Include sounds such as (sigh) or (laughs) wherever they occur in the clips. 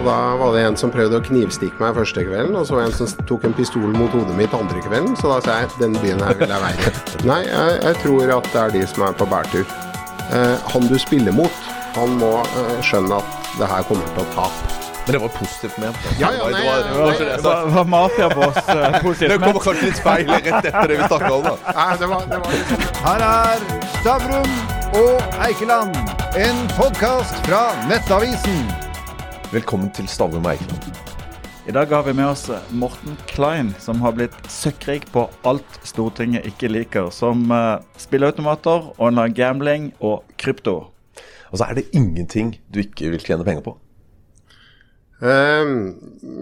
Og Da var det en som prøvde å knivstikke meg første kvelden, og så var det en som tok en pistol mot hodet mitt andre kvelden. Så da sa jeg den byen her vil jeg være i. (laughs) Nei, jeg, jeg tror at det er de som er på bærtur. Eh, han du spiller mot, han må eh, skjønne at det her kommer til å tape. Men det var positivt ment. Ja, ja, (laughs) (laughs) nei, det var, det var det. Var, var mafiaboss positivt positivt? Det kommer kanskje litt feil rett etter det vi snakka om, da. Nei, det var, det var liksom Her er Stavrum og Eikeland, en podkast fra Nettavisen. Velkommen til Stavrum Eikeland. I dag har vi med oss Morten Klein, som har blitt søkkrik på alt Stortinget ikke liker. Som uh, spilleautomater, online gambling og krypto. Altså, er det ingenting du ikke vil tjene penger på? Ehm,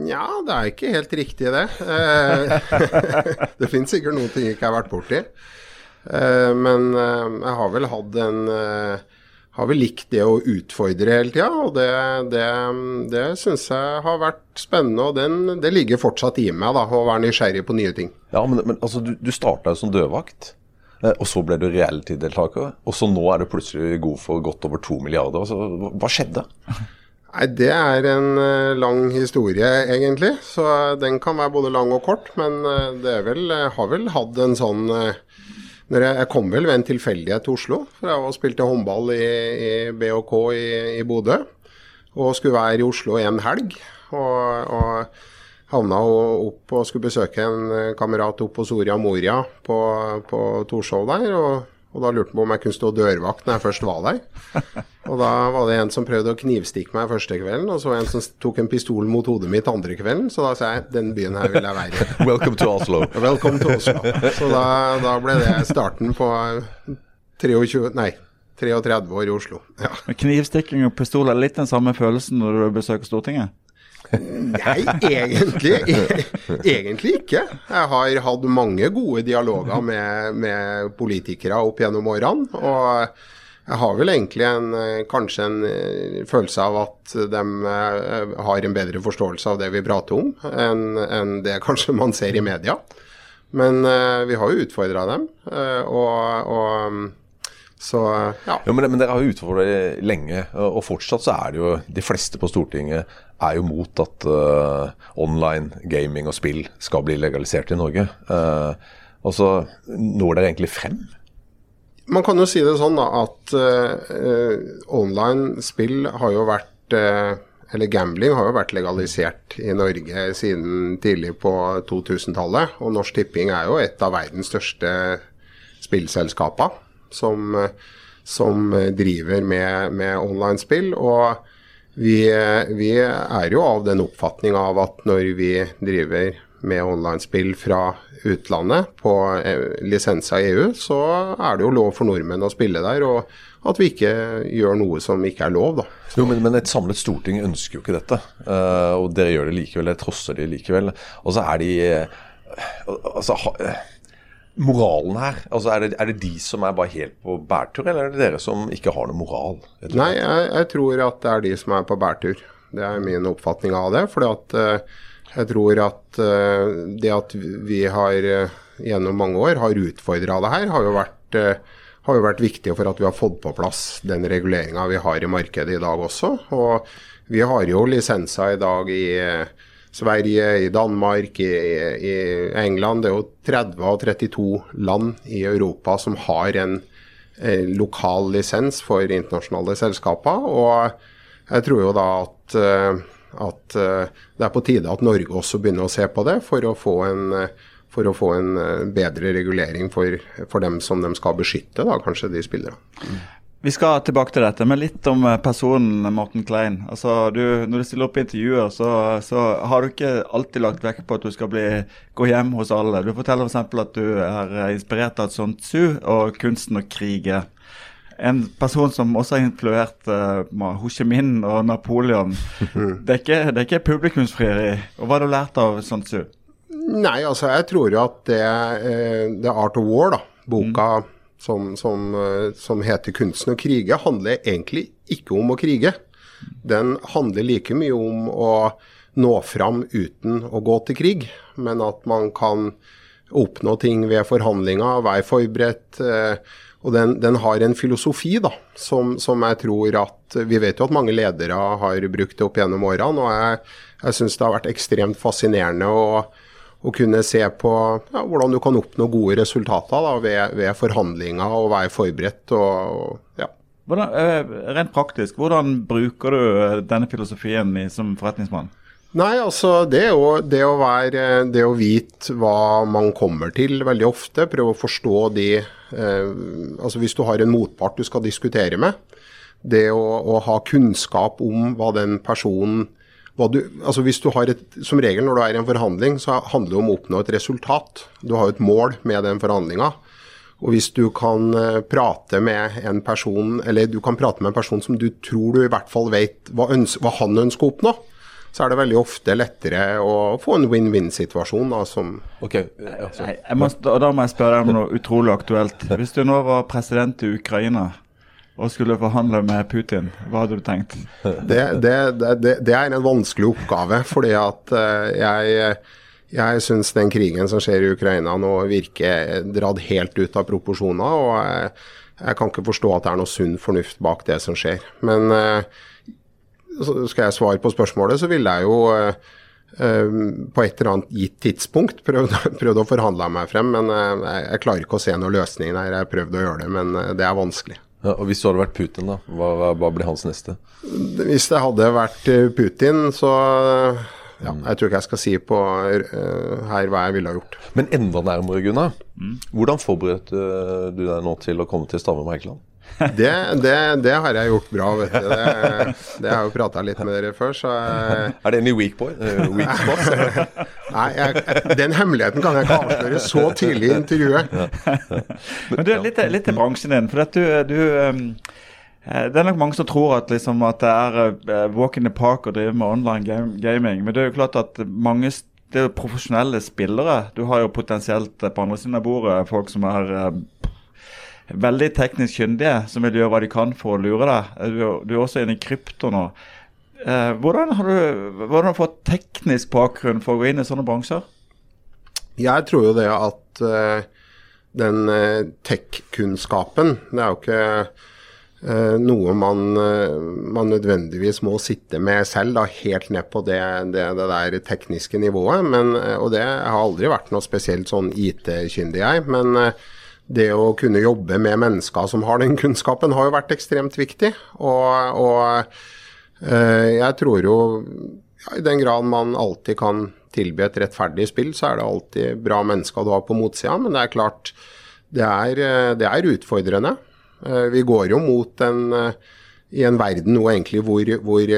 ja, det er ikke helt riktig, det. Uh, (laughs) det finnes sikkert noen ting jeg ikke har vært borti. Uh, men uh, jeg har vel hatt en eh, Har vel likt det å utfordre hele tida, og det, det, det syns jeg har vært spennende. Og den, det ligger fortsatt i meg, da, å være nysgjerrig på nye ting. Ja, men, men altså, du, du starta jo som dørvakt. eh, Og så ble du reality-deltaker. Og så nå er du plutselig god for godt over to milliarder. Altså, hva- skjedde? Nei, Det er en eh, lang historie, egentlig. Så den kan være både lang og kort. Men eh, det vel, har vel hatt en sånn eh, jeg, kom vel ved en tilfeldighet til Oslo. For jeg spilte håndball i, i BHK i, i Bodø. Og skulle være i Oslo en helg. Og, og havna opp og skulle besøke en kamerat opp på Soria Moria på, på Torshov der. Og, og da lurte han på om jeg kunne stå dørvakt når jeg først var der. Og da var det en som prøvde å knivstikke meg første kvelden, og så en som tok en pistol mot hodet mitt andre kvelden. Så da sa jeg den byen her vil jeg være i. (laughs) Welcome to Oslo. Welcome to Oslo. Så da, da ble det starten på 23, nei, 33 år i Oslo. Ja. Knivstikking og pistol er litt den samme følelsen når du besøker Stortinget? Nei, egentlig, e- egentlig ikke. Jeg har hatt mange gode dialoger med, med politikere opp gjennom årene. Og jeg har vel egentlig en, kanskje en eh, følelse av at de eh, har en bedre forståelse av det vi prater om, enn en det kanskje man ser i media. Men eh, vi har jo utfordra dem, og, og så ja. Ja, men, men dere har jo utfordret det lenge, og fortsatt så er det jo De fleste på Stortinget er jo mot at uh, online gaming og spill skal bli legalisert i Norge. Uh, altså, når dere egentlig frem? Man kan jo si det sånn da, at uh, online spill har jo vært eh, Eller gambling har jo vært legalisert i Norge siden tidlig på 2000-tallet. Og Norsk Tipping er jo et av verdens største spillselskaper som, som driver med, med online-spill. Og vi, vi er jo av den oppfatning av at når vi driver med online-spill fra utlandet på eh, lisens av EU, så er det jo lov for nordmenn å spille der. Og at vi ikke gjør noe som ikke er lov, da. Jo, men, men et samlet storting ønsker jo ikke dette. eh, og dere gjør det likevel, dere trosser det likevel. Og så er de eh, Altså ha, Moralen her, altså er det, er det de som er bare helt på bærtur, eller er det dere som ikke har noe moral? Nei, jeg, jeg tror at det er de som er på bærtur. Det er min oppfatning av det. For at eh, jeg tror at uh, det at vi har uh, gjennom mange år har utfordra det her, har jo, vært, har jo vært viktig for at vi har fått på plass den reguleringa vi har i markedet i dag også. Og vi har jo lisenser i dag i Sverige, i Danmark, i, i England. Det er jo 30 av 32 land i Europa som har en eh, lokal lisens for internasjonale selskaper. Og jeg tror jo da at, eh, at eh, det er på tide at Norge også begynner å se på det, for å få en, eh, for å få en bedre regulering for, for dem som de skal beskytte, da, kanskje de spillerne. Vi skal tilbake til dette, men litt om eh, personen Morten Klein. Altså, du, Når du stiller opp i intervjuer, så, så har du ikke alltid lagt vekt på at du skal bli, gå hjem hos alle. Du forteller f.eks. at du er eh, inspirert av Sun Tzu og kunsten å krige. En person som også har influert uh, Ho Chi Minh og Napoleon. (laughs) Det er ikke, det er ikke publikumsfrieri. Og Hva har du lært av Sun Tzu? Nei, altså jeg tror jo at det, The Art of War, da, boka som, som, eh, som heter 'Kunsten å krige', handler egentlig ikke om å krige. Den handler like mye om å nå fram uten å gå til krig, men at man kan oppnå ting ved forhandlinger, være forberedt. eh, og den, den, har en filosofi da, som, som, jeg tror at Vi vet jo at mange ledere har brukt det opp gjennom årene. og Jeg, jeg syns det har vært ekstremt fascinerende å, å kunne se på ja, hvordan du kan oppnå gode resultater da, ved, ved, forhandlinger og være forberedt. og, ja. Hvordan, eh, rent praktisk, hvordan bruker du denne filosofien som forretningsmann? Nei, altså det, jo, det, å være, det å vite hva man kommer til veldig ofte. Prøve å forstå de eh, Altså hvis du har en motpart du skal diskutere med. Det å, å ha kunnskap om hva den personen du, altså hvis du har et, Som regel når du er i en forhandling, så handler det om å oppnå et resultat. Du har jo et mål med den forhandlinga. Og hvis du kan eh, prate med en person, eller du kan prate med en person som du tror du i hvert fall vet hva, hva han ønsker å oppnå, så er det veldig ofte lettere å få en win-win-situasjon. Okay. ja, Da må jeg spørre deg om noe utrolig aktuelt. (laughs) Hvis du nå var president i Ukraina og skulle forhandle med Putin, hva hadde du tenkt? Det, det, det, det er en vanskelig oppgave, fordi at uh, jeg jeg syns den krigen som skjer i Ukraina nå virker dratt helt ut av proporsjoner. Og jeg, jeg, kan ikke forstå at det er noe sunn fornuft bak det som skjer. Men uh, skal jeg svare på spørsmålet, så ville jeg jo på et eller annet gitt tidspunkt prøvd, prøvd, å forhandle meg frem. Men uh, jeg klarer ikke å se noen løsning der. Jeg har prøvd å gjøre det, men det er vanskelig. Ja, og Hvis du hadde vært Putin, da, hva, hva blir hans neste? Hvis det hadde vært Putin, så ja, jeg tror ikke jeg skal si på uh, her hva jeg ville ha gjort. Men enda nærmere, Gunnar. Mm. Hvordan forberedte du deg nå til å komme til Stavrum Eikeland? Det, det, det, har jeg gjort bra, vet du. Det, det har jeg jo prata litt med dere før, så jeg... Er det en weak boy? Uh, weak spot? (laughs) Nei, jeg, den hemmeligheten kan jeg ikke avsløre så tidlig i intervjuet. Men du, litt, litt til bransjen din. For at du, du um, det er nok mange som tror at, liksom, at det er walk in the park å drive med online game, gaming. Men det er jo klart at mange det er profesjonelle spillere. Du har jo potensielt på andre siden av bordet folk som er veldig teknisk kyndige, som vil gjøre hva de kan for å lure deg. Du, du er også inne i krypto nå. Eh, hvordan, har du, hvordan har du fått teknisk bakgrunn for å gå inn i sånne bransjer? Jeg tror jo det at uh, den uh, tech-kunnskapen Det er jo ikke uh, noe man, man, nødvendigvis må sitte med selv, da, helt ned på det, det, det der tekniske nivået. Men, og det har aldri vært noe spesielt sånn IT-kyndig, jeg. men det å kunne jobbe med mennesker som har den kunnskapen, har jo vært ekstremt viktig. Og, og eh, jeg tror jo ja, i den grad man alltid kan tilby et rettferdig spill, så er det alltid bra mennesker du har på motsida. Men det er klart, det er, eh, det er utfordrende. Eh, vi går jo mot en, i en verden nå egentlig hvor, hvor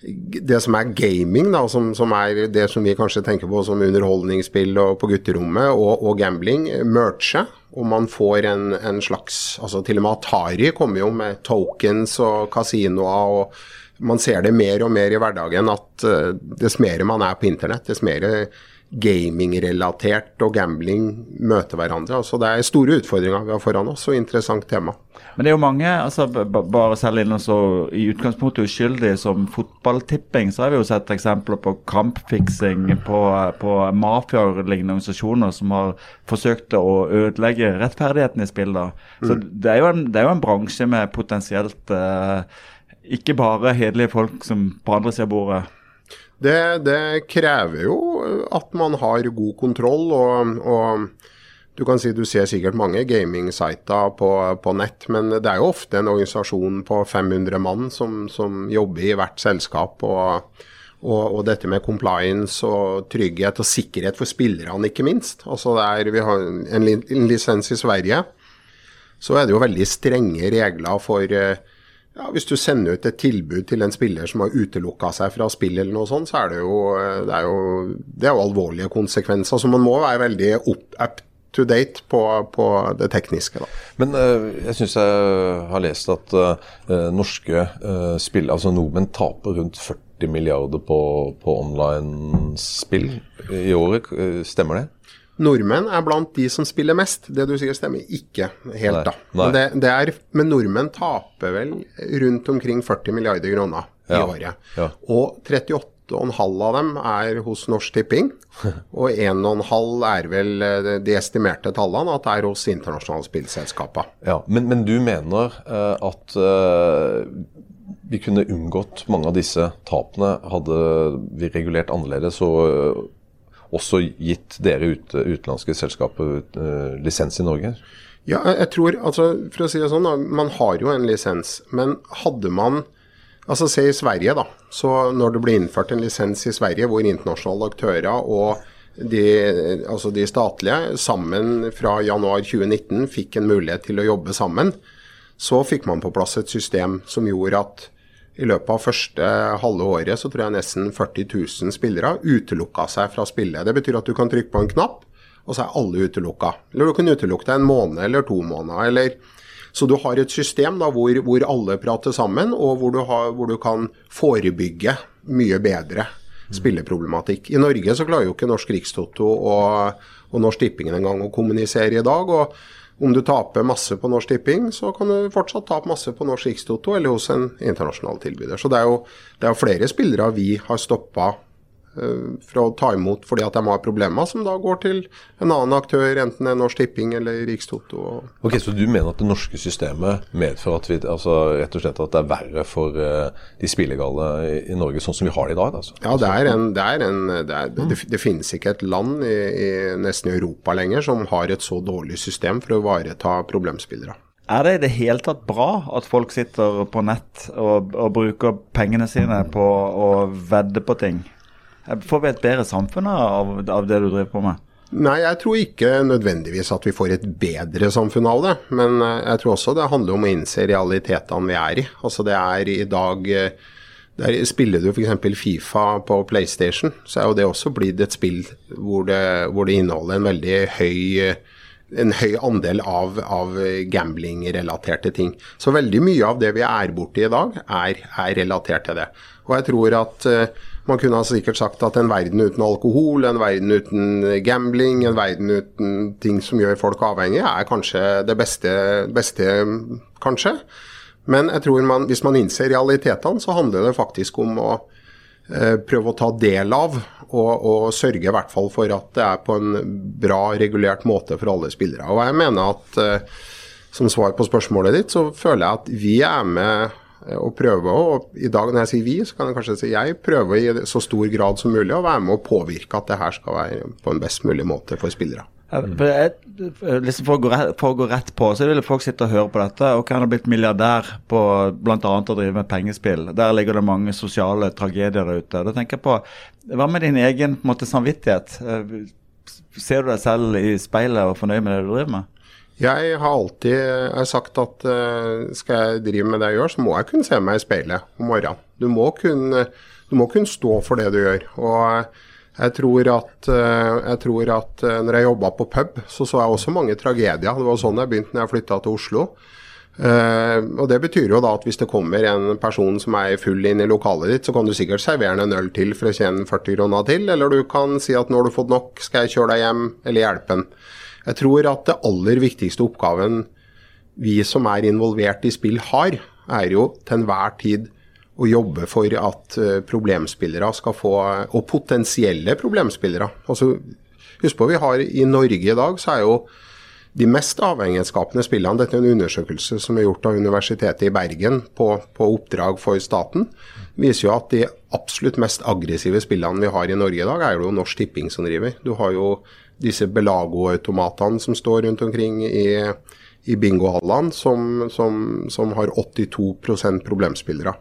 det som er gaming, da, som, som, er det som vi kanskje tenker på som underholdningsspill og på gutterommet, og, og gambling, merche. Og man får en, en, slags altså Til og med Atari kommer jo med tokens og kasinoer. og Man ser det mer og mer i hverdagen at uh, dess mer man er på internett, dess mer gamingrelatert og gambling møter hverandre. Altså Det er store utfordringer vi har foran oss, og interessant tema. Men det er jo mange, altså bare selv innen så i utgangspunktet uskyldige som fotballtipping, så har vi jo sett eksempler på kampfiksing, på, på mafialignende organisasjoner som har forsøkt å ødelegge rettferdigheten i spill. da. Så mm. det, er en, det, er jo en, bransje med potensielt eh, ikke bare hederlige folk som på andre sida av bordet. Det, det, krever jo at man har god kontroll. og, og du kan si du ser sikkert mange gaming-sider på, på, nett, men det er jo ofte en organisasjon på 500 mann som, som jobber i hvert selskap. og, og, og dette med compliance og trygghet og sikkerhet for spillerne, ikke minst. Altså der Vi har en, en lisens i Sverige, så er det jo veldig strenge regler for uh, ja, Hvis du sender ut et tilbud til en spiller som har utelukka seg fra spill, eller noe sånt, så er det jo, det er jo, det er jo alvorlige konsekvenser. Så man må være veldig up, to date på, på, det tekniske. Da. Men uh, jeg syns jeg har lest at uh, norske spill, altså nordmenn taper rundt 40 milliarder på, på online-spill i året. Stemmer det? Nordmenn er blant de som spiller mest. Det du sier stemmer ikke helt, nei, da. Men, det, det er, men, nordmenn taper vel rundt omkring 40 milliarder kroner i ja, året. Ja. Og 38,5 av dem er hos Norsk Tipping. (laughs) Og 1,5 er vel eh, de estimerte tallene at det er hos internasjonale spillselskaper. Ja, men, men du mener uh, at uh, vi kunne unngått mange av disse tapene hadde vi regulert annerledes og også gitt dere ut, utenlandske selskaper uh, lisens i Norge? Ja, jeg tror, altså for å si det sånn, da, man har jo en lisens. Men hadde man Altså se i Sverige, da. Så når det ble innført en lisens i Sverige hvor internasjonale aktører og de, altså de statlige sammen fra januar 2019 fikk en mulighet til å jobbe sammen, så fikk man på plass et system som gjorde at i løpet av første halve året så tror jeg nesten 40 000 spillere utelukka seg fra spillet. Det betyr at du kan trykke på en knapp, og så er alle utelukka. Eller du kan utelukke deg en måned eller to måneder. eller så du har et system da, hvor, hvor alle prater sammen, og hvor du, har, hvor du kan forebygge mye bedre spilleproblematikk. I Norge så klarer jo ikke Norsk Rikstoto og, og Norsk Tipping engang å kommunisere i dag. og om du taper masse på Norsk Tipping, så kan du fortsatt tape masse på Norsk Rikstoto eller hos en internasjonal tilbyder. Så det er jo, det er jo flere spillere vi har stoppa fra å ta imot fordi at de har problemer, som da går til en annen aktør, enten det er Norsk Tipping eller Rikstoto. Ok, Så du mener at det norske systemet medfører at, vi, altså, rett og slett at det er verre for uh, de spillegale i, i, Norge, sånn som vi har det i dag? Altså. Ja, det er en, det, er en det, er, det, det, finnes ikke et land i, i nesten Europa lenger som har et så dårlig system for å ivareta problemspillere. Er det i det hele tatt bra at folk sitter på nett og, og bruker pengene sine på å vedde på ting? Får vi et bedre samfunn av, av, det du driver på med? Nei, jeg tror ikke nødvendigvis at vi får et bedre samfunn av det. Men eh, jeg tror også det handler om å innse realitetene vi er i. Altså det er i dag eh, der Spiller du f.eks. Fifa på PlayStation, så er jo det også blitt et spill hvor det, hvor det inneholder en veldig høy en høy andel av, av gambling-relaterte ting. Så veldig mye av det vi er borti i dag, er, er relatert til det. Og jeg tror at man kunne ha sikkert sagt at en verden uten alkohol, en verden uten gambling, en verden uten ting som gjør folk avhengige, er kanskje det beste, beste kanskje. Men jeg tror man, hvis man innser realitetene, så handler det faktisk om å eh, prøve å ta del av og, og, sørge i hvert fall for at det er på en bra, regulert måte for alle spillere. Og jeg mener at eh, som svar på spørsmålet ditt, så føler jeg at vi er med og prøve å, i dag når jeg sier vi, så kan jeg kanskje si jeg, prøve i så stor grad som mulig å være med å påvirke at det her skal være på en best mulig måte for spillere. liksom for, å gå rett, for å gå rett på, så vil folk sitte og høre på dette. Og han har blitt milliardær på bl.a. å drive med pengespill. Der ligger det mange sosiale tragedier der ute. Da tenker jeg på, Hva med din egen måte, samvittighet? Eh, ser du deg selv i speilet og fornøyd med det du driver med? Jeg har alltid sagt at uh, skal jeg drive med det jeg gjør, så må jeg kunne se meg i speilet om morgenen. Du må kunne, du må kunne stå for det du gjør. Og jeg tror at, uh, jeg tror at når jeg jobba på pub, så så jeg også mange tragedier. Det var sånn jeg begynte når jeg flytta til Oslo. og Det betyr jo da at hvis det kommer en person som er full inn i lokalet ditt, så kan du sikkert servere en øl til for å tjene 40 kroner til, eller du kan si at nå har du fått nok, skal jeg kjøre deg hjem, eller hjelpe en. Jeg tror at det aller viktigste oppgaven vi som er involvert i spill har, er jo til enhver tid å jobbe for at eh, problemspillere skal få Og potensielle problemspillere. Altså, husk på vi har i Norge i dag, så er jo de mest avhengighetsskapende spillene Dette er en undersøkelse som er gjort av Universitetet i Bergen på, på oppdrag for staten. viser jo at de absolutt mest aggressive spillene vi har i Norge i dag, er jo Norsk Tipping som driver. Du har jo disse Belago-automatene som står rundt omkring i, i bingohallene, som, som, som, har 82% problemspillere.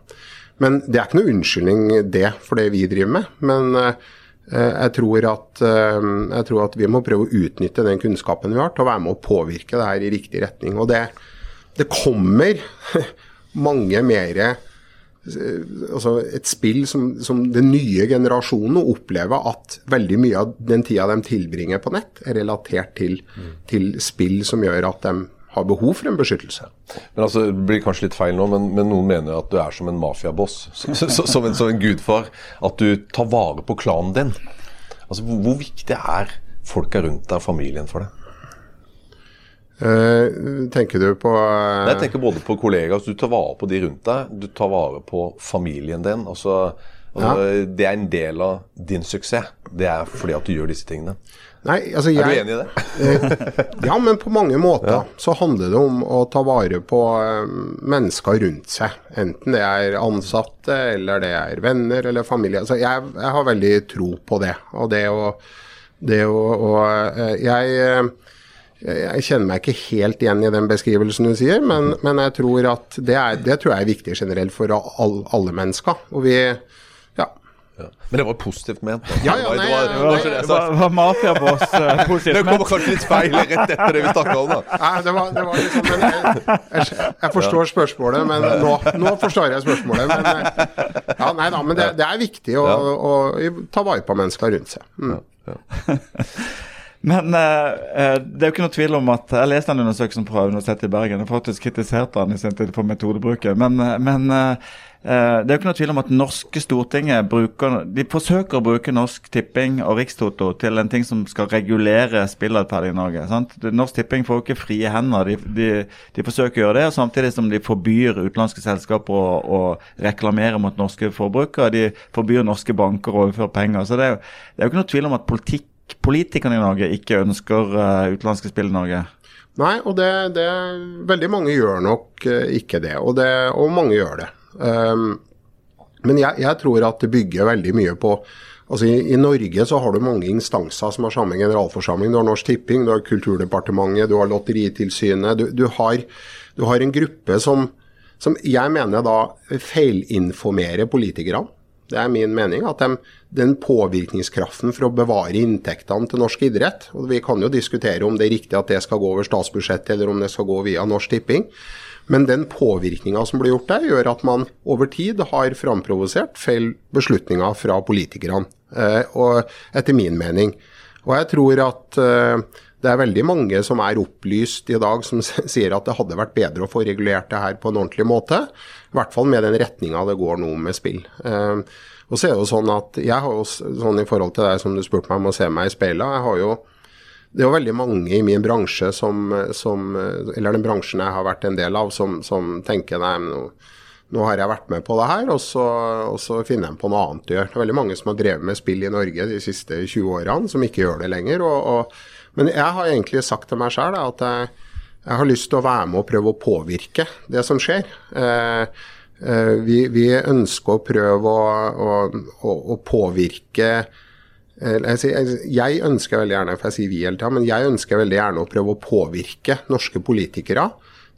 Men Det er ikke noe unnskyldning det for det vi driver med. Men eh, jeg, tror at, eh, jeg, tror at, vi må prøve å utnytte den kunnskapen vi har til å være med å påvirke det her i riktig retning. Og det, det kommer (laughs) mange mer altså et spill som, som, den nye generasjonen opplever at veldig mye av den tida de tilbringer på nett, er relatert til, mm. til spill som gjør at de har behov for en beskyttelse. Men altså, Det blir kanskje litt feil nå, men, men noen mener at du er som en mafiaboss. (laughs) Som, som, en, som en gudfar. At du tar vare på klanen din. Altså, Hvor viktig er folka rundt deg, og familien, for deg? Uh, tenker du på uh... Jeg tenker både på kollegaer. Altså, du tar vare på de rundt deg. Du tar vare på familien din. Altså, Altså, Det er en del av din suksess. Det er fordi at du gjør disse tingene. Nei, altså jeg, Er du enig i det? Ja, men på mange måter så handler det om å ta vare på eh, mennesker rundt seg. Enten det er ansatte, eller det er venner eller familie. Altså jeg, jeg har veldig tro på det. Og det å, det å og, eh, jeg, eh, jeg kjenner meg ikke helt igjen i den beskrivelsen du sier, men, men jeg tror at det, er, det tror jeg er viktig generelt for all, alle mennesker. Og vi ja. Ja. Men det var positivt ment. Ja, ja, Det var- nei, det var- ja, det var det Det jeg sa. var, var mafiaboss uh, (laughs) Det kommer kanskje litt feil rett etter det vi snakka om, da. (laughs) Nei, det var, det var liksom men jeg, jeg, jeg forstår spørsmålet, men nå, nå forstår jeg spørsmålet. Men, eh, ja, nei da, men det, det er viktig å, å, ta vare på mennesker rundt seg. Mm. (laughs) Men eh, eh, det er jo ikke noe tvil om at Jeg leste en undersøkelse fra Universitetet i Bergen. Jeg faktisk kritiserte han i sin tid for metodebruken. Men, eh, men eh, eh, det er jo ikke noe tvil om at norske Stortinget bruker De forsøker å bruke Norsk Tipping og Rikstoto til en ting som skal regulere spillatferd i Norge. sant? Norsk Tipping får jo ikke frie hender. De, de, de forsøker å gjøre det, samtidig som de forbyr utenlandske selskaper å, å reklamere mot norske forbrukere. De forbyr norske banker å overføre penger. Så det er jo, det er jo ikke noe tvil om at politikk politikerne i Norge ikke ønsker uh, utenlandske spill i Norge. Nei, og det, det Veldig mange gjør nok eh, ikke det, og, det, og mange gjør det. Um, men jeg, jeg tror at det bygger veldig mye på Altså i, I Norge så har du mange instanser som har samme generalforsamling. Du har Norsk Tipping, du har Kulturdepartementet, du har Lotteritilsynet. Du, du, har, du har en gruppe som, som jeg mener da feilinformerer politikerne. Det er min mening. At de, den påvirkningskraften for å bevare inntektene til norsk idrett og Vi kan jo diskutere om det er riktig at det skal gå over statsbudsjettet, eller om det skal gå via Norsk Tipping. Men den påvirkninga som blir gjort der, gjør at man over tid har framprovosert feil beslutninger fra politikerne. Eh, og etter min mening. Og jeg tror at eh, det er veldig mange som er opplyst i dag som sier at det hadde vært bedre å få regulert det her på en ordentlig måte. I hvert fall med den retninga det går nå med spill. Eh, og så er det jo sånn at jeg har jo sånn i forhold til deg som du spurte meg om å se meg i speilet, jeg har jo det er jo veldig mange i min bransje som, som Eller den bransjen jeg har vært en del av, som, som tenker nei, nå, nå har jeg vært med på det her, og så, og så finner jeg på noe annet å gjøre. Det er veldig mange som har drevet med spill i Norge de siste 20 årene, som ikke gjør det lenger. Og, og, men jeg har egentlig sagt til meg sjøl at jeg, jeg har lyst til å være med og prøve å påvirke det som skjer. Eh, eh, vi, vi ønsker å prøve å, å, å, påvirke jeg ønsker veldig gjerne, for jeg sier vi hele tiden, men jeg ønsker veldig gjerne å prøve å påvirke norske politikere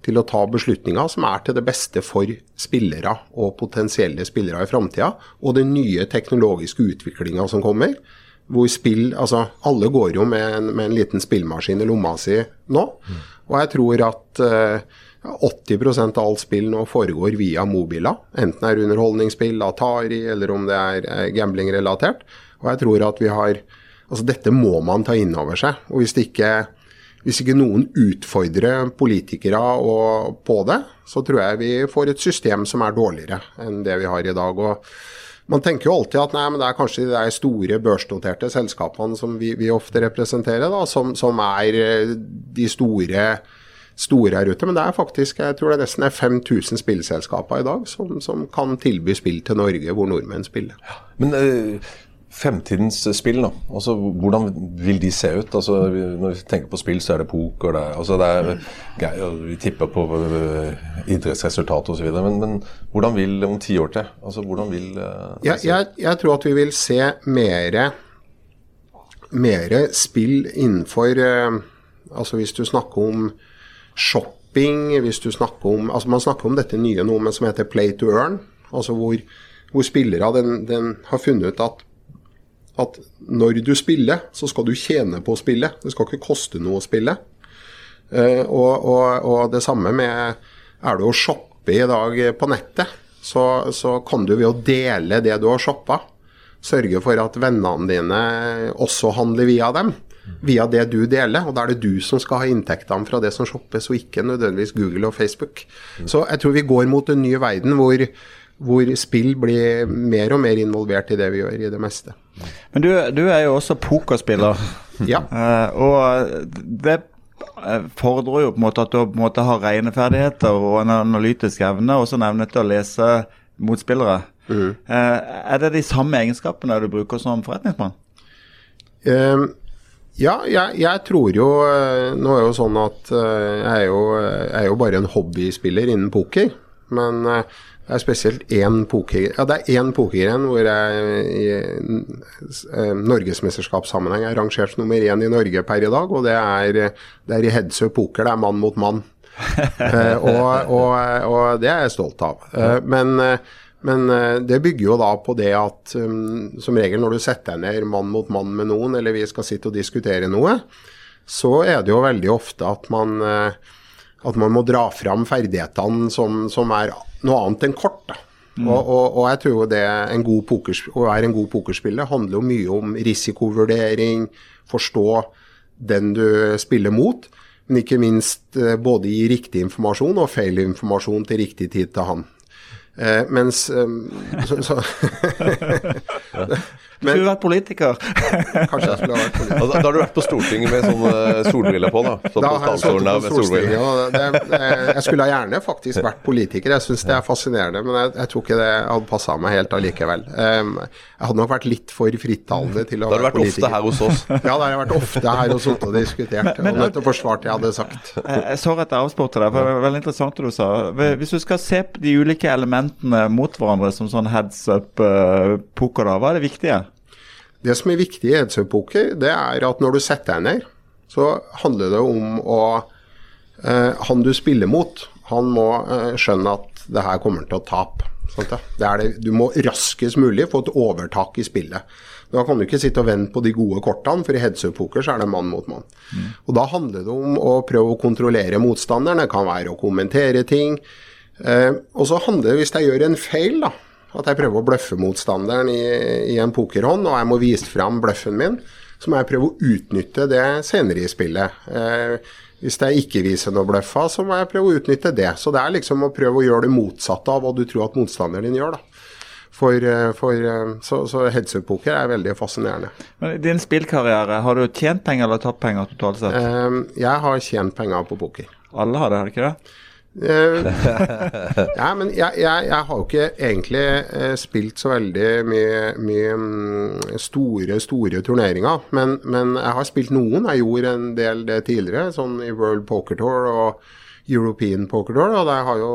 til å ta beslutninger som er til det beste for spillere og potensielle spillere i framtida, og den nye teknologiske utviklinga som kommer. Hvor spill, altså Alle går jo med en, med en liten spillmaskin i lomma si nå. Og jeg tror at eh, 80% av alt spill nå foregår via mobiler. Enten det er underholdningsspill, Atari, eller om det er eh, gambling-relatert. Og jeg tror at vi har Altså dette må man ta inn over seg. Og hvis ikke hvis ikke noen utfordrer politikere på det, så tror jeg vi får et system som er dårligere enn det vi har i dag. og man tenker jo alltid at nei, men det er kanskje de store børsnoterte selskapene som vi, vi ofte representerer, da, som, som er eh, de store, store her ute. Men det er faktisk jeg tror det nesten er 5000 spillselskaper i dag som, som kan tilby spill til Norge hvor nordmenn spiller. Ja, Men eh, fremtidens spill, da. Altså, hvordan vil de se ut? Altså, når vi tenker på spill, så er det poker. Det er, altså, det er, og vi tipper på uh, idrettsresultat osv. Men, men hvordan vil om ti år til? Altså, hvordan vil uh, Jeg, jeg, jeg tror at vi vil se mere, mere spill innenfor eh, Altså hvis du snakker om shopping, hvis du snakker om Altså man snakker om dette nye noe som heter play to earn. Altså hvor, hvor spillere den, den har funnet ut at at når du spiller, så skal du tjene på å spille. Det skal ikke koste noe å spille. Uh, og, og, og det samme med Er du å shoppe i dag på nettet, så, så kan du ved å dele det du har shoppa, sørge for at vennene dine også handler via dem. Via det du deler, og da er det du som skal ha inntektene fra det som shoppes, og ikke nødvendigvis Google og Facebook. Så jeg tror vi går mot en ny verden hvor, hvor spill blir mer og mer involvert i det vi gjør i det meste. Men du, du er jo også pokerspiller. Ja. Uh, (laughs) og det eh, fordrer jo på en måte at du på en måte har regneferdigheter og en analytisk evne, og så evne til å lese motspillere. Eh, er det de samme egenskapene du bruker som forretningsmann? Uh, ja, jeg, jeg, tror jo Nå er jo sånn at jeg er jo, jeg er jo bare en hobbyspiller innen poker. Men det er spesielt én poker... Ja, det er én pokergren hvor jeg i eh, norgesmesterskapssammenheng er rangert nummer én i Norge per i dag, og det er, det er i Hedsø poker. Det er mann mot mann. (laughs) Eh, og, og, og, det er jeg stolt av. Eh, men, men eh, det bygger jo da på det at um, som regel når du setter deg ned mann mot mann med noen, eller vi skal sitte og diskutere noe, så er det jo veldig ofte at man eh, at man må dra fram ferdighetene som, som er noe annet enn kort. da. Mm. Og, og, og, jeg tror jo det en god pokers, å være en god pokerspiller handler jo mye om risikovurdering, forstå den du spiller mot, men ikke minst både gi riktig informasjon og feil informasjon til riktig tid til han. Eh, mens eh, så, så (laughs) (laughs) Men, skulle vært politiker. kanskje jeg skulle ha vært politiker. Da, da har du vært på Stortinget med sånne solbriller på, da? Sånn da på har jeg sittet på Stortinget, og det, det, Jeg skulle ha gjerne faktisk vært politiker, jeg syns det er fascinerende. Men jeg, jeg tror ikke det hadde passa meg helt allikevel. Um, jeg hadde nok vært litt for frittalende til å være politiker. (laughs) Da har du vært ofte her hos oss. Ja, da har jeg vært ofte her og sittet og diskutert. Og nettopp forsvart jeg hadde sagt. Jeg, jeg så et avspor til deg, for det var veldig interessant det du sa. Hvis du skal se på de ulike elementene mot hverandre som sånn heads up-poker, da, hva er det viktige? Det som er viktig i heads det er at når du setter deg ned, så handler det om å eh, Han du spiller mot, han må eh, skjønne at det her kommer til å tape. Ja? det, du må raskest mulig få et overtak i spillet. Da kan du ikke sitte og vente på de gode kortene, for i heads up-poker så er det mann mot mann. Mm. Og Da handler det om å prøve å kontrollere motstanderen. Det kan være å kommentere ting. Eh, og så handler det, hvis jeg gjør en feil, da, at jeg prøver å bløffe motstanderen i, i en pokerhånd, og jeg må vise fram bløffen min, så må jeg prøve å utnytte det senere i spillet. Eh, hvis jeg ikke viser noe bløffa, så må jeg prøve å utnytte det. Så det er liksom å prøve å gjøre det motsatte av hva du tror at motstanderen din gjør. da. For, eh, for, eh, så, så heads up-poker er veldig fascinerende. Men I din spillkarriere, har du tjent penger eller tatt penger totalt sett? Eh, jeg har tjent penger på poker. Alle har det, har de ikke det? Uh, ja, men jeg, jeg, jeg, har jo ikke egentlig uh, spilt så veldig mye, mye um, store, store turneringer. Men, men, jeg har spilt noen. Jeg gjorde en del det tidligere, sånn i World Poker Tour og European Poker Tour. Og jo,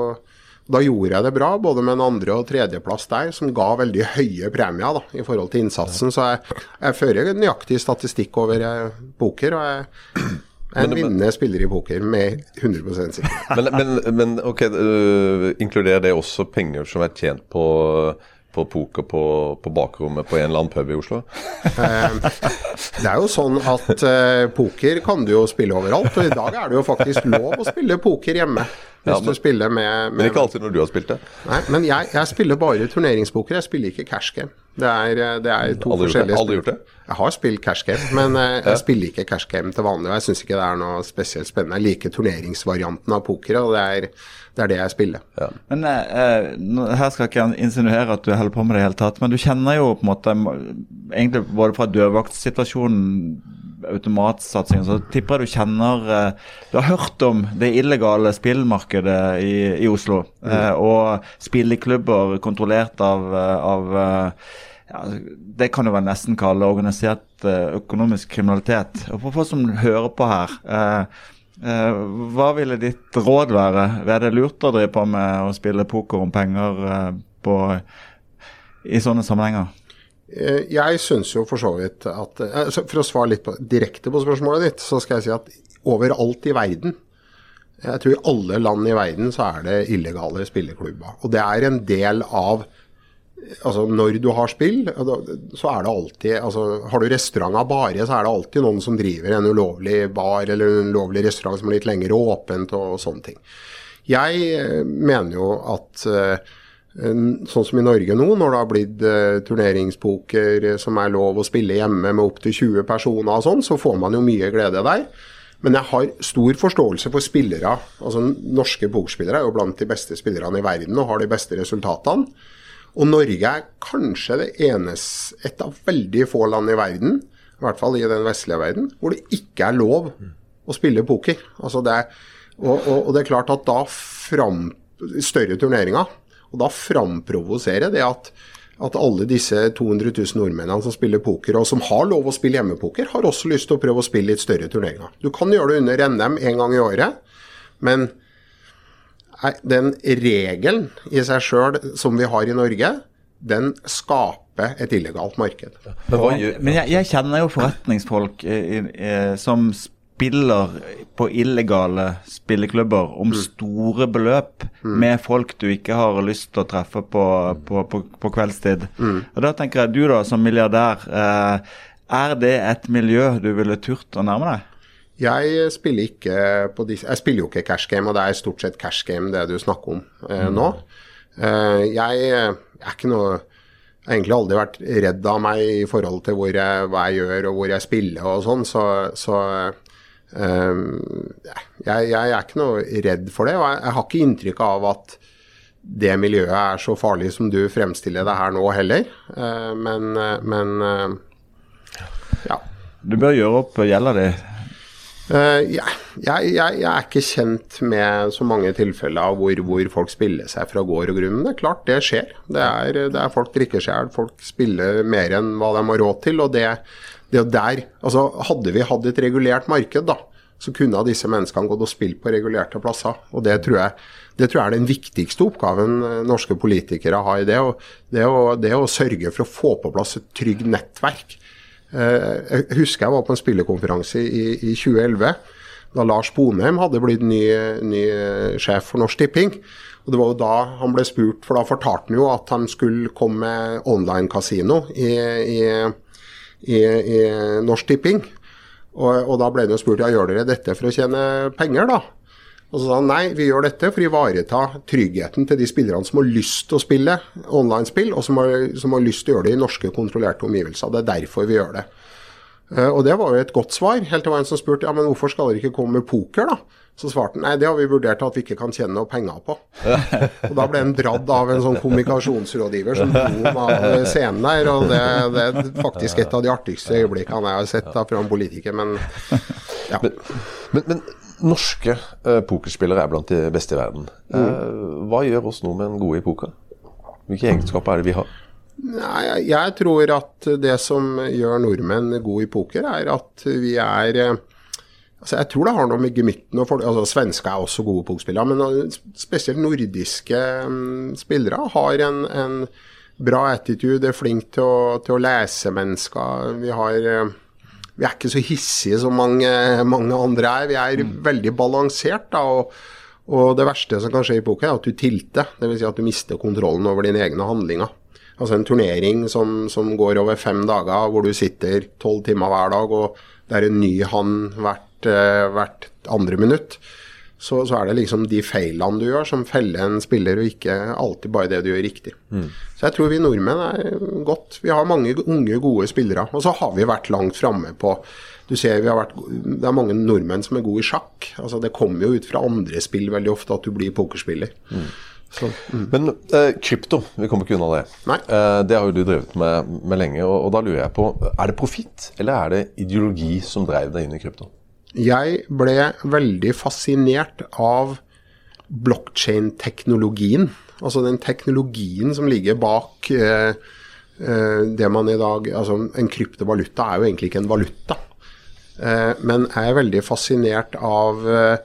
da gjorde jeg det bra, både med en andre- og tredjeplass der, som ga veldig høye premier da, i forhold til innsatsen. Så jeg, jeg fører nøyaktig statistikk over uh, poker. og jeg en vinnende spiller i poker med 100 sikkerhet. (laughs) men, men, men, ok, uh, inkluderer det også penger som er tjent på, på poker på, på, bakrommet på en eller annen pub i Oslo? uh, det er jo sånn at uh, poker kan du jo spille overalt, og i dag er det jo faktisk lov å spille poker hjemme. Hvis ja, men, du spiller med, med, Men ikke alltid når du har spilt det? Nei, men jeg, jeg spiller bare turneringspoker, jeg spiller ikke cash game. Det er, det er to aldri forskjellige Aldri gjort det? Jeg har spilt cash game, men jeg, ja. spiller ikke cash game til vanlig. Og jeg syns ikke det er noe spesielt spennende. Jeg liker turneringsvarianten av poker, og det er det, er det jeg spiller. Ja. Men eh, Her skal ikke jeg insinuere at du holder på med det i hele tatt, men du kjenner jo på en måte egentlig både fra dørvaktsituasjonen automatsatsing, så tipper jeg du kjenner eh, Du har hørt om det illegale spillmarkedet i, i Oslo. Mm. Eh, og spilleklubber kontrollert av, eh, av ja, Det kan du vel nesten kalle organisert økonomisk kriminalitet. Og For folk som hører på her, hva ville ditt råd være? Er det lurt å drive på med å spille poker om penger på, i sånne sammenhenger? Eh, jeg syns jo for så vidt at eh, For å svare litt på, direkte på spørsmålet ditt, så skal jeg si at overalt i verden Jeg tror i alle land i verden så er det illegale spilleklubber. Og det er en del av Altså Når du har spill, så er det alltid altså Har du restauranter bare, så er det alltid noen som driver en ulovlig bar eller en ulovlig restaurant som er litt lenger åpent og, og sånne ting. Jeg eh, mener jo at Sånn som i Norge nå, når det har blitt uh, turneringspoker eh, som er lov å spille hjemme med opptil 20 personer og sånn, så får man jo mye glede der. Men jeg har stor forståelse for spillere. altså Norske pokerspillere er jo blant de beste spillerne i verden og har de beste resultatene. Og Norge er kanskje det eneste, et av veldig få land i verden, i hvert fall i den vestlige verden, hvor det ikke er lov å spille poker. Altså det og, og, og det er klart at da fram større turneringer og da framprovoserer det at, at alle disse 200 000 nordmennene som spiller poker, og som har lov å spille hjemmepoker, har også lyst til å prøve å spille litt større turneringer. Du kan gjøre det under NM en gang i året, men den regelen i seg sjøl som vi har i Norge, den skaper et illegalt marked. Men hva Men jeg, jeg kjenner jo forretningsfolk i, i, som spiller på illegale spilleklubber om store beløp med folk du ikke har lyst til å treffe på, på, på, på kveldstid. Og da tenker jeg, du da som milliardær, eh, er det et miljø du ville turt å nærme deg? Jeg spiller ikke på disse Jeg spiller jo ikke cash game, og det er stort sett cash game det du snakker om eh, nå. Eh, jeg, jeg er ikke noe Jeg har egentlig aldri vært redd av meg i forhold til hvor jeg, hva jeg gjør og hvor jeg spiller og sånn, så, så jeg, jeg er ikke noe redd for det. Og jeg, jeg har ikke inntrykk av at det miljøet er så farlig som du fremstiller det her nå heller. Eh, men, men eh, ja. Du bør gjøre opp gjelda di. Jeg, jeg, jeg, er ikke kjent med så mange tilfeller av hvor, hvor folk spiller seg fra gård og grunn. Men det er klart, det skjer. Det er, det er folk drikker seg i hjel. Folk spiller mer enn hva de har råd til. og det, det er jo der, altså Hadde vi hatt et regulert marked, da, så kunne disse menneskene gått og spilt på regulerte plasser. og Det tror jeg, det tror jeg er den viktigste oppgaven eh, norske politikere har i det. Det, å, det å sørge for å få på plass et trygt nettverk. Eh, Jeg husker jeg var på en spillekonferanse i, i 2011, da Lars Bonheim hadde blitt ny, ny sjef for Norsk Tipping. Og Det var jo da han ble spurt, for da fortalte han jo at han skulle komme med online-kasino i, i, i, i Norsk Tipping. Og, og da ble jo spurt ja, gjør dere dette for å tjene penger, da? Og så sa han nei, vi gjør dette for å ivareta tryggheten til de spillerne som har lyst til å spille online-spill, og som har, som har lyst til å gjøre det i norske kontrollerte omgivelser. Det er derfor vi gjør det. Eh, og det var jo et godt svar, helt til det var en som spurte ja, men hvorfor skal dere ikke komme med poker, da? Så svarte han nei, det har vi vurdert at vi ikke kan tjene noe penger på. og da ble han dradd av en sånn kommunikasjonsrådgiver som dro ham av scenen der. Og det, det er faktisk et av de artigste øyeblikkene jeg har sett da fra en politiker. Men ja. Men, men norske uh, pokerspillere er blant de beste i verden. Eh, hva gjør oss nordmenn gode i poker? Hvilke egenskaper er det vi har? Nei, jeg, tror at det som gjør nordmenn gode i poker, er at vi er eh, Altså jeg tror det har noe med gemytten og folk, altså Svensker er også gode pokerspillere, men eh, spesielt nordiske mm, spillere har en, en bra attitude, er flink til å, til å lese mennesker. Vi, har, eh, vi er ikke så hissige som mange, (laughs) mange andre er. Vi er veldig balansert. da, og, og det verste som kan skje i poker, er at du tilter. Dvs. Si at du mister kontrollen over dine egne handlinger. Altså en turnering som, som går over fem dager, hvor du sitter tolv timer hver dag, og det er en ny hand hvert, eh, hvert andre minutt. Så, så er det liksom de feilene du gjør, som feller en spiller, og ikke alltid bare det du gjør riktig. Så jeg tror vi nordmenn er godt. Vi har mange unge, gode spillere. Og så har vi vært langt framme på du ser vi har vært, Det er mange nordmenn som er gode i sjakk. altså Det kommer jo ut fra andre spill veldig ofte at du blir pokerspiller. Så, mm. Men eh, krypto, vi kommer ikke unna det. Eh, det har jo du drevet med, med lenge, og, og da lurer jeg på Er det profitt, eller er det ideologi som drev deg inn i krypto? Jeg ble veldig fascinert av blokkjein-teknologien. Altså den teknologien som ligger bak eh, eh, det man i dag Altså en kryptovaluta er jo egentlig ikke en valuta. Eh, men jeg er veldig fascinert av eh,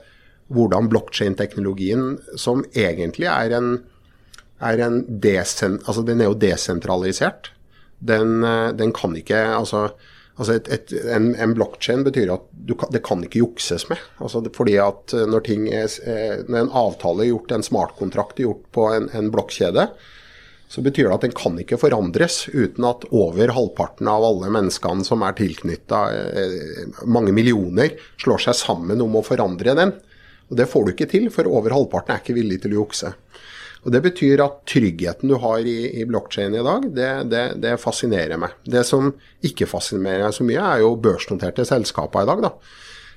hvordan blokkjein-teknologien, som egentlig er en, er en desen, altså den er jo desentralisert. Den, eh, den kan ikke altså Altså et, et, en, en blokkjede betyr at kan, det kan ikke jukses med. Altså fordi at eh, når, er, eh, når en avtale er gjort, en smartkontrakt er gjort på en, en blokkjede, så betyr det at den kan ikke forandres uten at over halvparten av alle menneskene som er tilknytta, mange millioner, slår seg sammen om å forandre den. Og Det får du ikke til, for over halvparten er ikke villig til å jukse. Og Det betyr at tryggheten du har i, i blokkjeden i dag, det, det, det, fascinerer meg. Det som ikke fascinerer meg så mye, er jo børsnoterte selskaper i dag. da.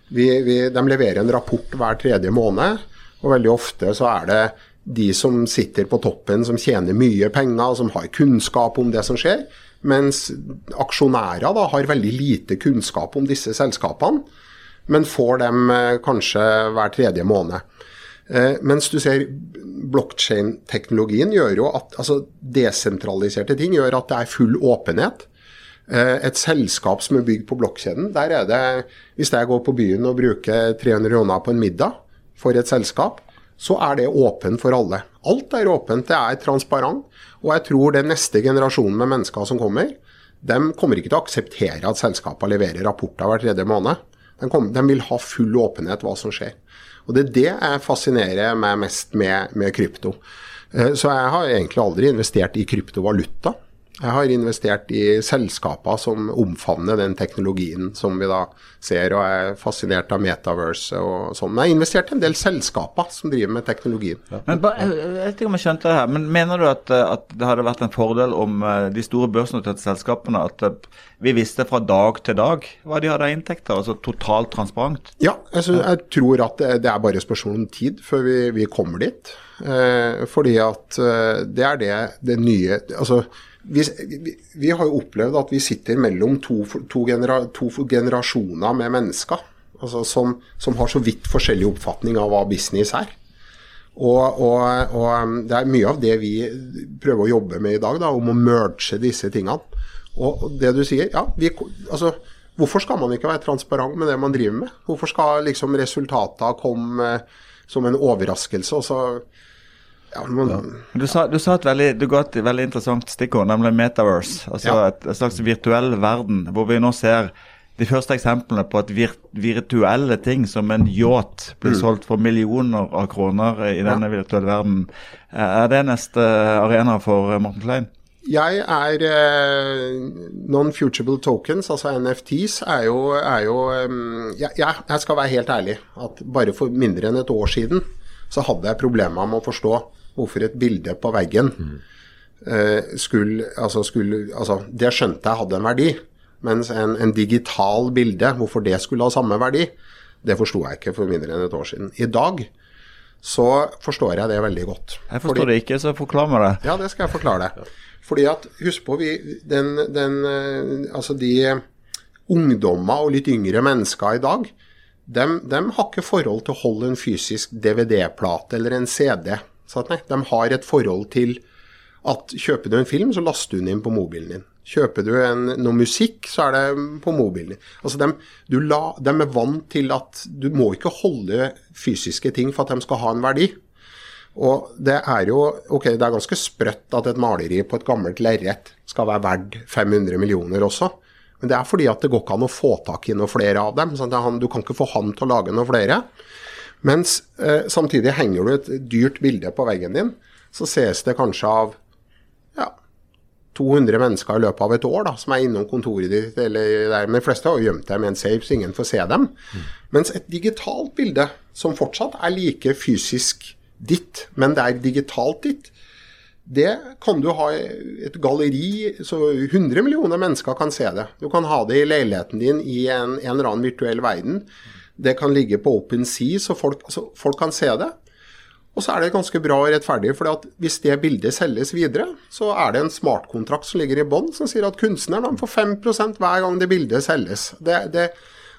Vi, vi, de leverer en rapport hver tredje måned, og veldig ofte så er det de som sitter på toppen, som tjener mye penger, som har kunnskap om det som skjer. Mens aksjonærer da har veldig lite kunnskap om disse selskapene, men får dem eh, kanskje hver tredje måned. Eh, mens du ser blokkjedeteknologien gjør jo at altså desentraliserte ting gjør at det er full åpenhet. Eh, et selskap som er bygd på blokkjeden, der er det Hvis jeg går på byen og bruker 300 kroner på en middag for et selskap, så er det åpent for alle. Alt er åpent, det er transparent. Og jeg tror den neste generasjonen med mennesker som kommer, de kommer ikke til å akseptere at selskapene leverer rapporter hver tredje måned. De, kom, de, vil ha full åpenhet hva som skjer. Og Det er det jeg fascinerer meg mest med, med krypto. Eh, så jeg har egentlig aldri investert i kryptovaluta. Jeg har investert i selskaper som omfavner den teknologien som vi da ser, og er fascinert av metaverse og sånn. Jeg har investert i en del selskaper som driver med teknologien. Ja. Men Jeg vet ikke om jeg skjønte det her, men mener du at, at det hadde vært en fordel om eh, de store børsnoterte selskapene at eh, vi visste fra dag til dag hva de hadde av inntekter, altså totalt transparent? Ja, altså, jeg tror at det, det, er bare spørsmål om tid før vi, vi kommer dit. Eh, fordi at eh, det er det, det nye altså vi, vi, har jo opplevd at vi sitter mellom to, to, genera, to generasjoner med mennesker altså som, som, har så vidt forskjellig oppfatning av hva business er. Og, og, og, um, Det er mye av det vi prøver å jobbe med i dag, da, om å merge disse tingene. Og det du sier, ja, vi, altså, Hvorfor skal man ikke være transparent med det man driver med? Hvorfor skal liksom resultatene komme som en overraskelse? og ja, man, ja. Du, sa, du, sa, et veldig, du ga et veldig interessant stikkord, nemlig metaverse. Altså ja. et, et, slags virtuell verden, hvor vi nå ser de første eksemplene på at vir, virtuelle ting som en yacht blir mm. solgt for millioner av kroner i denne virtuelle verden. Er det neste arena for Morten Klein? Jeg er eh, Non-futurable tokens, altså NFTs, er jo, er jo um, jeg, jeg, skal være helt ærlig at bare for mindre enn et år siden så hadde jeg problemer med å forstå hvorfor et bilde på veggen uh, skulle, altså skulle altså, Det skjønte jeg hadde en verdi. Mens en, en, digital bilde, hvorfor det skulle ha samme verdi, det forsto jeg ikke for mindre enn et år siden. I dag så forstår jeg det veldig godt. Jeg forstår Fordi, det ikke, så forklar meg det. Ja, det skal jeg forklare deg. Fordi at, husk på, vi, den, den, eh, altså de ungdommer og litt yngre mennesker i dag, de, de har ikke forhold til å holde en fysisk DVD-plate eller en CD. Nei, de har et forhold til at kjøper du en film, så laster du den inn på mobilen din. Kjøper du en, noe musikk, så er det på mobilen din. Altså de, la, de, er vant til at du må ikke holde fysiske ting for at de skal ha en verdi. Og det er jo ok, det er ganske sprøtt at et maleri på et gammelt lerret skal være verdt 500 millioner også. Men det er fordi at det går ikke an å få tak i noen flere av dem. Sånn han, du kan ikke få han til å lage noen flere. Mens eh, samtidig henger du et dyrt bilde på veggen din, så ses det kanskje av ja, 200 mennesker i løpet av et år da, som er innom kontoret ditt. eller der, Men de fleste har gjemt dem i en safe, så ingen får se dem. Mm. Mens et digitalt bilde, som fortsatt er like fysisk ditt, men det er digitalt ditt, det kan du ha et galleri, så 100 millioner mennesker kan se det. Du kan ha det i leiligheten din i en, en eller annen virtuell verden. Det kan ligge på Open Sea, så folk, altså, folk kan se det. Og så er det ganske bra og rettferdig, for hvis det bildet selges videre, så er det en smartkontrakt som ligger i bånn, som sier at kunstneren får 5% hver gang det bildet selges. Det, det,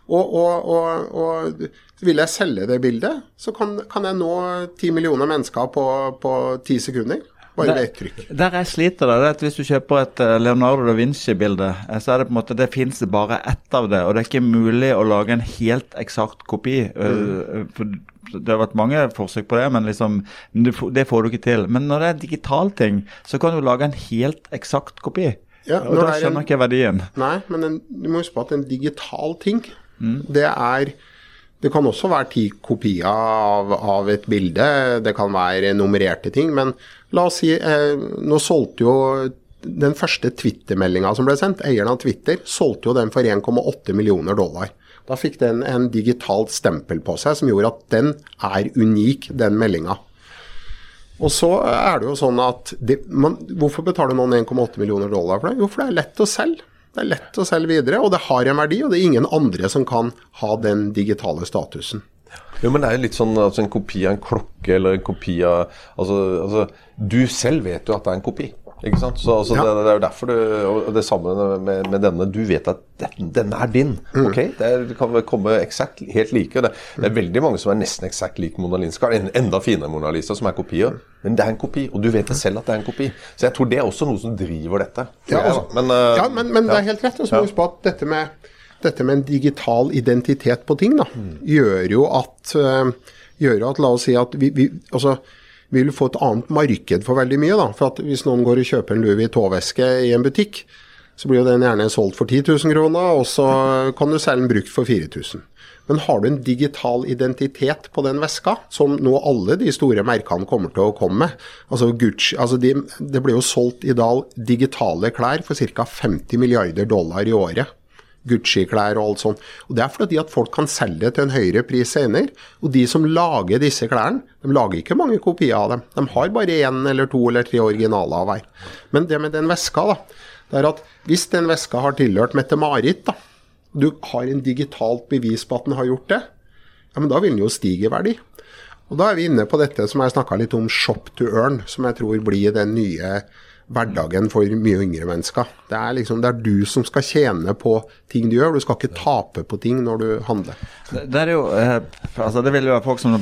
og, og, og, og, vil jeg selge det bildet, så kan, kan jeg nå 10 millioner mennesker på ti sekunder. Bare ved et trykk. Der jeg sliter, det er at hvis du kjøper et eh, Leonardo da Vinci-bilde, eh, så er det på en måte, det finnes bare ett av det. Og det er ikke mulig å lage en helt eksakt kopi. Eh, mm. Det har vært mange forsøk på det, men liksom, det får du ikke til. Men når det er en digital ting, så kan du lage en helt eksakt kopi. Ja, og da skjønner jeg ikke verdien. Nei, men en, du må huske på at en digital ting, mm. det er det kan også være ti kopier av, av, et bilde, det kan være nummererte ting. Men la oss si, eh, nå solgte jo den første Twitter-meldinga som ble sendt, eieren av Twitter, solgte jo den for 1,8 millioner dollar. Da fikk den en digitalt stempel på seg som gjorde at den er unik, den meldinga. Og så er det jo sånn at det, man, Hvorfor betaler noen 1,8 millioner dollar for det? Jo, for det er lett å selge. Det er lett å selge videre, og det har en verdi, og det er ingen andre som kan ha den digitale statusen. Jo, men det er jo litt sånn altså en kopi av en klokke eller en kopi av altså, altså, Du selv vet jo at det er en kopi. Ikke sant? Så altså, Ja. det, det er jo derfor du og det samme med, med denne. Du vet at den, denne er din. Mm. ok? Det, kan komme eksakt helt like. Det, det er veldig mange som er nesten eksakt lik Mona Lisa. En, enda finere Mona Lisa, som er kopier. Men det er en kopi, og du vet det selv at det er en kopi. Så jeg tror det er også noe som driver dette. Ja, jeg, altså, men, uh, ja, men, men det er helt rett. Og så må vi huske på at dette med, dette med en digital identitet på ting, da, gjør jo at øh, gjør at La oss si at vi, vi altså, vi vil få et annet marked for veldig mye. da, for Hvis noen går og kjøper en Louis Vuitton-veske i en butikk, så blir jo den gjerne solgt for 10 000 kroner, og så kan du selge den brukt for 4000. Men har du en digital identitet på den veska, som nå alle de store merkene kommer til å komme med altså Gucci, altså de, Det blir jo solgt i dag digitale klær for ca. 50 milliarder dollar i året. Gucci-klær og alt sånt. Og Det er fordi at folk kan selge til en høyere pris senere. Og de som lager disse klærne, de lager ikke mange kopier av dem. De har bare én eller to eller tre originaler av hver. Men det med den veska, da, det er at hvis den veska har tilhørt Mette-Marit, da, og du har en digitalt bevis på at den har gjort det, ja, men da vil den jo stige i verdi. Og da er vi inne på dette som jeg snakka litt om, shop to earn, som jeg tror blir den nye hverdagen for mye yngre mennesker. Det er liksom, det er du som skal tjene på ting du gjør, du skal ikke tape på ting når du handler. Det, det er jo eh, altså Det vil jo være folk som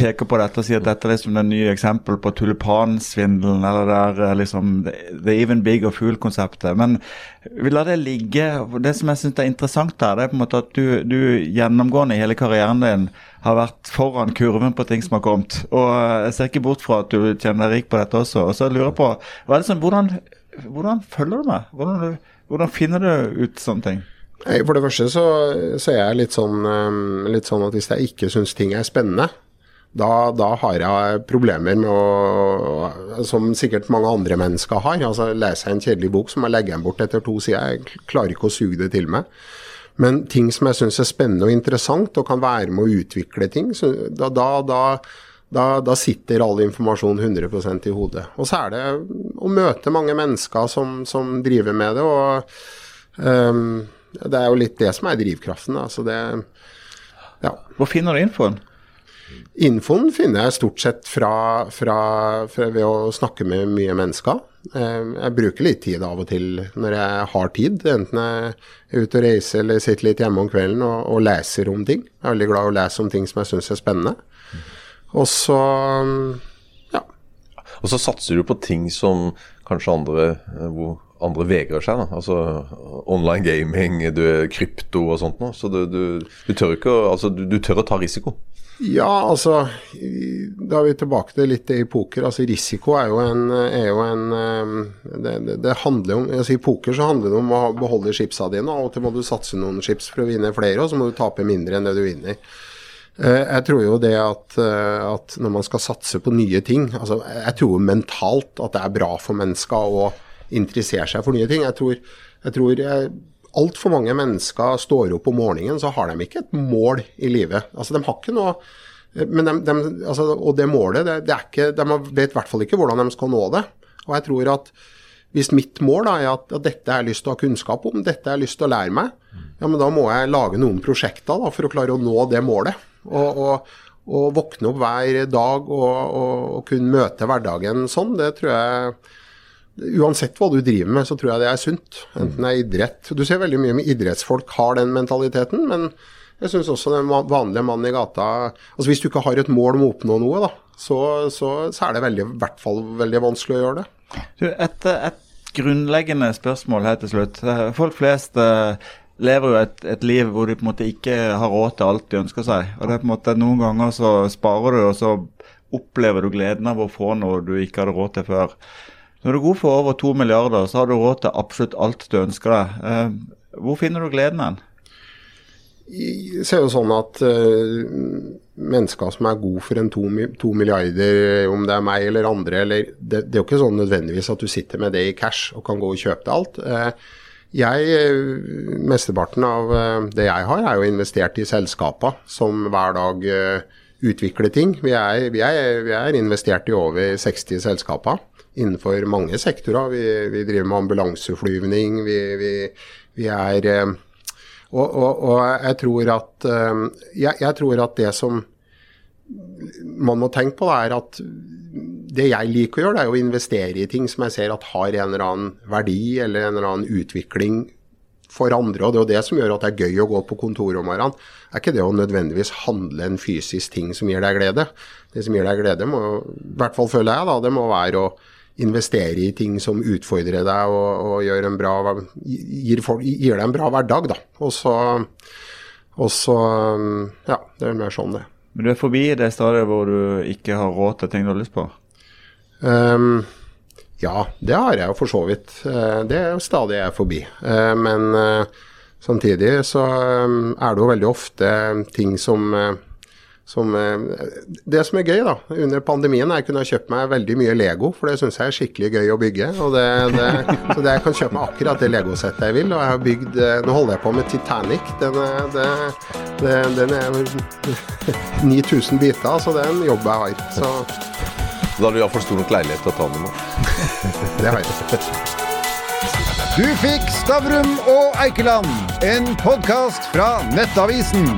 peker på dette og sier at dette er liksom det nye eksempel på tulipansvindelen, eller det er eh, liksom the, even bigger fool-konseptet. Men vi lar det ligge. Det som jeg syns er interessant her, det er på en måte at du, du gjennomgående i hele karrieren din har vært foran kurven på ting som har kommet. Og eh, jeg ser ikke bort fra at du tjener deg rik på dette også. Og så lurer jeg på, sånn, hvordan, hvordan følger du med? Hvordan, hvordan finner du ut sånne ting? For det første så, så er jeg litt sånn, um, litt sånn at hvis jeg ikke syns ting er spennende, da, da har jeg problemer med å Som sikkert mange andre mennesker har. altså Leser jeg en kjedelig bok, så må jeg legge den bort etter to sider. Jeg klarer ikke å suge det til meg. Men ting som jeg syns er spennende og interessant, og kan være med å utvikle ting, da, da, da, da sitter all informasjon 100% i hodet. Og så er det å møte mange mennesker som, som driver med det. og um, Det er jo litt det som er drivkraften. Altså det, ja. Hvor finner du infoen? Infoen finner jeg stort sett fra, fra, fra ved å snakke med mye mennesker. Eh, Jeg bruker litt tid av og til når jeg har tid, enten jeg er ute og reiser eller sitter litt hjemme om kvelden og, og leser om ting. Jeg er veldig glad i å lese om ting som jeg syns er spennende. Og så ja. Og så satser du på ting som kanskje andre eh, hvor andre vegrer seg. da, altså Online gaming, krypto og sånt noe. Så du, du, du tør ikke altså, du, du tør å ta risiko. Ja, altså Da er vi tilbake til litt det i poker. altså Risiko er jo en, er jo en det, det, det handler om, altså I poker så handler det om å beholde chipsa dine. Av og til må du satse noen chips for å vinne flere, og så må du tape mindre enn det du vinner. Eh, Jeg tror jo det at, eh, at når man skal satse på nye ting altså Jeg tror jo mentalt at det er bra for mennesker å interessere seg for nye ting. Jeg tror, jeg tror jeg, altfor mange mennesker står opp om morgenen, så har de ikke et mål i livet. Altså, de har ikke noe men de, de, altså, Og det målet, det, det ikke, de vet i hvert fall ikke hvordan de skal nå det. Og jeg tror at hvis mitt mål da, er at, at dette har jeg lyst til å ha kunnskap om, dette har jeg lyst til å lære meg, ja, men da må jeg lage noen prosjekter da, for å klare å nå det målet. Og, og, og våkne opp hver dag og, og, og kunne møte hverdagen sånn, det tror jeg Uansett hva du driver med, så tror jeg det er sunt. Enten det er idrett Du ser veldig mye med idrettsfolk har den mentaliteten, men jeg syns også den vanlige mannen i gata altså Hvis du ikke har et mål om å oppnå noe, da, så, så, så er det i hvert fall veldig vanskelig å gjøre det. Du, et, et grunnleggende spørsmål her til slutt. Folk flest eh, lever jo et, et liv hvor de på en måte ikke har råd til alt de ønsker seg. Og det er på en måte Noen ganger så sparer du, og så opplever du gleden av å få noe du ikke hadde råd til før. Når du er god for over to milliarder, så har du råd til absolutt alt du ønsker deg. Eh, Hvor finner du gleden hen? Jeg ser jo sånn at eh, mennesker som er gode for en to, to milliarder, om det er meg eller andre, eller det, det er jo ikke sånn nødvendigvis at du sitter med det i cash og kan gå og kjøpe deg alt. Eh, jeg, eh, Mesteparten av eh, det jeg har, er jo investert i selskaper som hver dag utvikler ting. Vi er, vi, er, vi er investert i over 60 selskaper innenfor mange sektorer. Vi, vi driver med ambulanseflyvning, vi, er eh, og, og, og jeg tror at eh, jeg, jeg tror at det som man må tenke på, er at det jeg liker å gjøre, det er å investere i ting som jeg ser at har en eller annen verdi eller en eller annen utvikling for andre. og Det er jo det som gjør at det er gøy å gå på kontoret om morgenen. Er ikke det å nødvendigvis handle en fysisk ting som gir deg glede. Det som gir deg glede, må, i hvert fall føler jeg, da, det må være å investere i ting som utfordrer deg og, og en bra, gir, folk, gir, deg en bra hverdag. Da. Og så, og så Ja, det er mer sånn det. Men du er forbi det stadiet hvor du ikke har råd til ting du har lyst på? Um, ja, det har jeg jo for så vidt. Uh, det er jo stadig jeg er forbi. Uh, men uh, samtidig så er det jo veldig ofte ting som som, det som er gøy, da, under pandemien er jeg kunne ha kjøpt meg veldig mye Lego, for det syns jeg er skikkelig gøy å bygge. det, det, Så det jeg kan kjøpe meg akkurat det Lego-settet jeg vil. Og jeg har bygd Nå holder jeg på med Titanic. Den, det, det, den er 9000 (laughs) biter, så det er en jobb jeg har. Så da har du iallfall stor nok leilighet til å ta den med. (laughs) det har jeg. Du fikk Stavrum og Eikeland, en podkast fra Nettavisen.